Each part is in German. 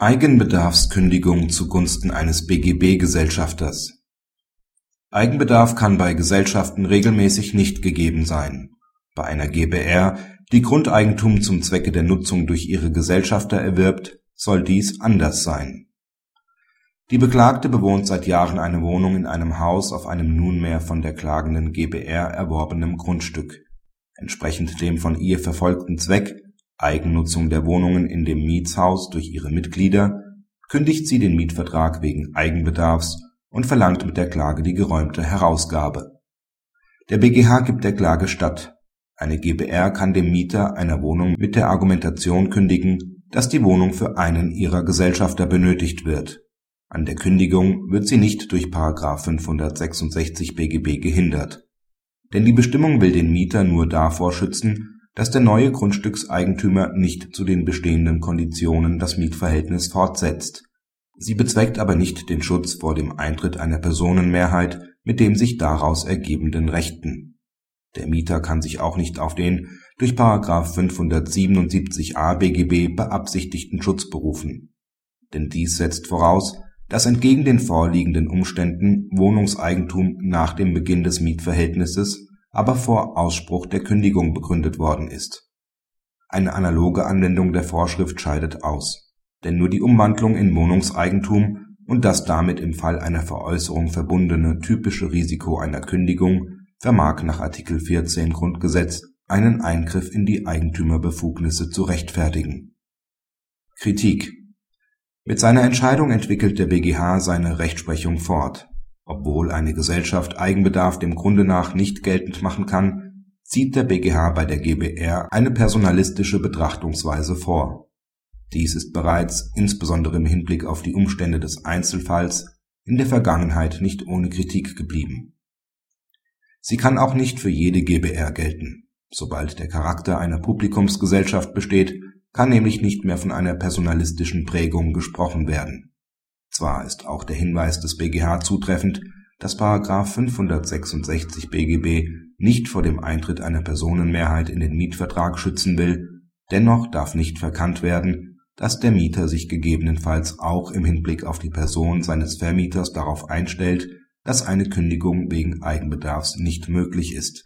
Eigenbedarfskündigung zugunsten eines BGB-Gesellschafters Eigenbedarf kann bei Gesellschaften regelmäßig nicht gegeben sein. Bei einer GbR, die Grundeigentum zum Zwecke der Nutzung durch ihre Gesellschafter erwirbt, soll dies anders sein. Die Beklagte bewohnt seit Jahren eine Wohnung in einem Haus auf einem nunmehr von der klagenden GbR erworbenem Grundstück. Entsprechend dem von ihr verfolgten Zweck Eigennutzung der Wohnungen in dem Mietshaus durch ihre Mitglieder kündigt sie den Mietvertrag wegen Eigenbedarfs und verlangt mit der Klage die geräumte Herausgabe. Der BGH gibt der Klage statt. Eine GbR kann dem Mieter einer Wohnung mit der Argumentation kündigen, dass die Wohnung für einen ihrer Gesellschafter benötigt wird. An der Kündigung wird sie nicht durch § 566 BGB gehindert. Denn die Bestimmung will den Mieter nur davor schützen dass der neue Grundstückseigentümer nicht zu den bestehenden Konditionen das Mietverhältnis fortsetzt. Sie bezweckt aber nicht den Schutz vor dem Eintritt einer Personenmehrheit mit dem sich daraus ergebenden Rechten. Der Mieter kann sich auch nicht auf den durch § 577a BGB beabsichtigten Schutz berufen. Denn dies setzt voraus, dass entgegen den vorliegenden Umständen Wohnungseigentum nach dem Beginn des Mietverhältnisses aber vor Ausspruch der Kündigung begründet worden ist. Eine analoge Anwendung der Vorschrift scheidet aus, denn nur die Umwandlung in Wohnungseigentum und das damit im Fall einer Veräußerung verbundene typische Risiko einer Kündigung vermag nach Artikel 14 Grundgesetz einen Eingriff in die Eigentümerbefugnisse zu rechtfertigen. Kritik Mit seiner Entscheidung entwickelt der BGH seine Rechtsprechung fort obwohl eine Gesellschaft Eigenbedarf dem Grunde nach nicht geltend machen kann, zieht der BGH bei der GbR eine personalistische Betrachtungsweise vor. Dies ist bereits, insbesondere im Hinblick auf die Umstände des Einzelfalls, in der Vergangenheit nicht ohne Kritik geblieben. Sie kann auch nicht für jede GbR gelten. Sobald der Charakter einer Publikumsgesellschaft besteht, kann nämlich nicht mehr von einer personalistischen Prägung gesprochen werden zwar ist auch der Hinweis des BGH zutreffend, dass § 566 BGB nicht vor dem Eintritt einer Personenmehrheit in den Mietvertrag schützen will, dennoch darf nicht verkannt werden, dass der Mieter sich gegebenenfalls auch im Hinblick auf die Person seines Vermieters darauf einstellt, dass eine Kündigung wegen Eigenbedarfs nicht möglich ist.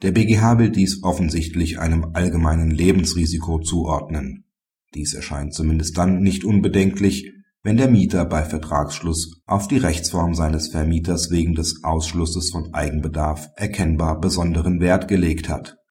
Der BGH will dies offensichtlich einem allgemeinen Lebensrisiko zuordnen. Dies erscheint zumindest dann nicht unbedenklich wenn der Mieter bei Vertragsschluss auf die Rechtsform seines Vermieters wegen des Ausschlusses von Eigenbedarf erkennbar besonderen Wert gelegt hat